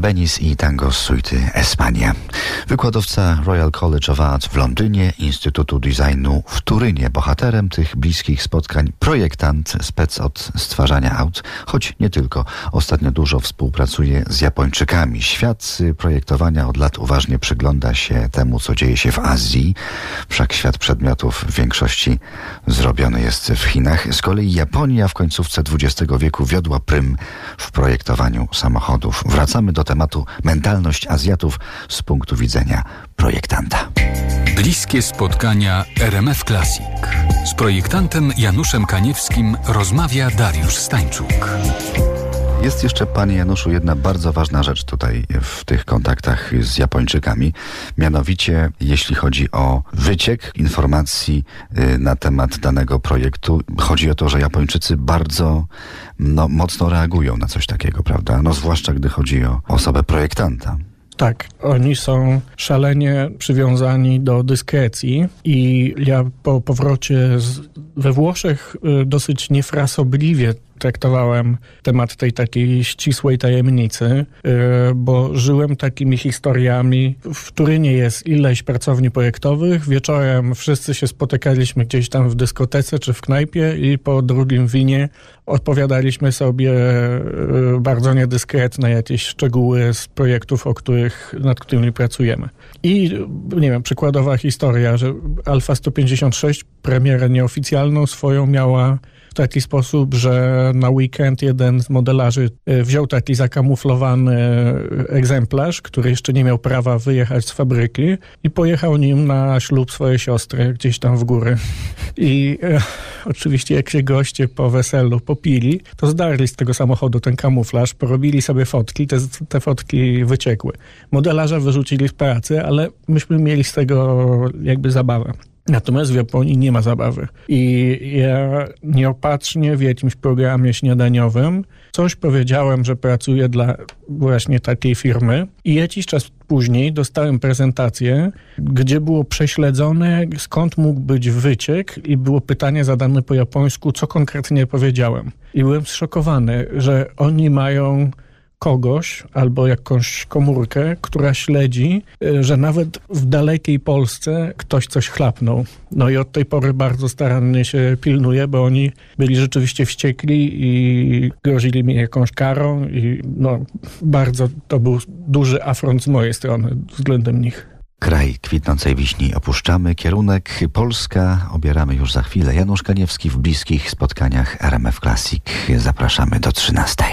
Benis i tango z suity Espania. Wykładowca Royal College of Art w Londynie, Instytutu Designu w Turynie. Bohaterem tych bliskich spotkań projektant, spec od stwarzania aut, choć nie tylko. Ostatnio dużo współpracuje z Japończykami. Świat projektowania od lat uważnie przygląda się temu, co dzieje się w Azji. Wszak świat przedmiotów w większości zrobiony jest w Chinach. Z kolei Japonia w końcówce XX wieku wiodła prym w projektowaniu samochodów. Wracamy do tematu mentalność Azjatów z punktu widzenia projektanta. Bliskie spotkania RMF Classic. Z projektantem Januszem Kaniewskim rozmawia Dariusz Stańczuk. Jest jeszcze, panie Januszu, jedna bardzo ważna rzecz tutaj w tych kontaktach z Japończykami. Mianowicie, jeśli chodzi o wyciek informacji y, na temat danego projektu, chodzi o to, że Japończycy bardzo no, mocno reagują na coś takiego, prawda? No zwłaszcza, gdy chodzi o osobę projektanta. Tak, oni są szalenie przywiązani do dyskrecji i ja po powrocie z, we Włoszech y, dosyć niefrasobliwie traktowałem temat tej takiej ścisłej tajemnicy, y, bo żyłem takimi historiami. W Turynie jest ileś pracowni projektowych. Wieczorem wszyscy się spotykaliśmy gdzieś tam w dyskotece czy w knajpie i po drugim winie odpowiadaliśmy sobie y, bardzo niedyskretne jakieś szczegóły z projektów, o których, nad którymi pracujemy. I nie wiem, przykładowa historia, że Alfa 156 premierę nieoficjalną swoją miała taki sposób, że na weekend jeden z modelarzy e, wziął taki zakamuflowany egzemplarz, który jeszcze nie miał prawa wyjechać z fabryki i pojechał nim na ślub swojej siostry gdzieś tam w góry. I e, oczywiście jak się goście po weselu popili, to zdarli z tego samochodu ten kamuflaż, porobili sobie fotki, te, te fotki wyciekły. Modelarza wyrzucili z pracy, ale myśmy mieli z tego jakby zabawę. Natomiast w Japonii nie ma zabawy. I ja nieopatrznie w jakimś programie śniadaniowym coś powiedziałem, że pracuję dla właśnie takiej firmy i jakiś czas później dostałem prezentację, gdzie było prześledzone, skąd mógł być wyciek i było pytanie zadane po japońsku, co konkretnie powiedziałem. I byłem zszokowany, że oni mają kogoś albo jakąś komórkę, która śledzi, e, że nawet w dalekiej Polsce ktoś coś chlapnął. No i od tej pory bardzo starannie się pilnuje, bo oni byli rzeczywiście wściekli i grozili mi jakąś karą i no bardzo to był duży afront z mojej strony względem nich. Kraj kwitnącej wiśni opuszczamy, kierunek Polska obieramy już za chwilę. Janusz Kaniewski w bliskich spotkaniach RMF Classic. Zapraszamy do 13.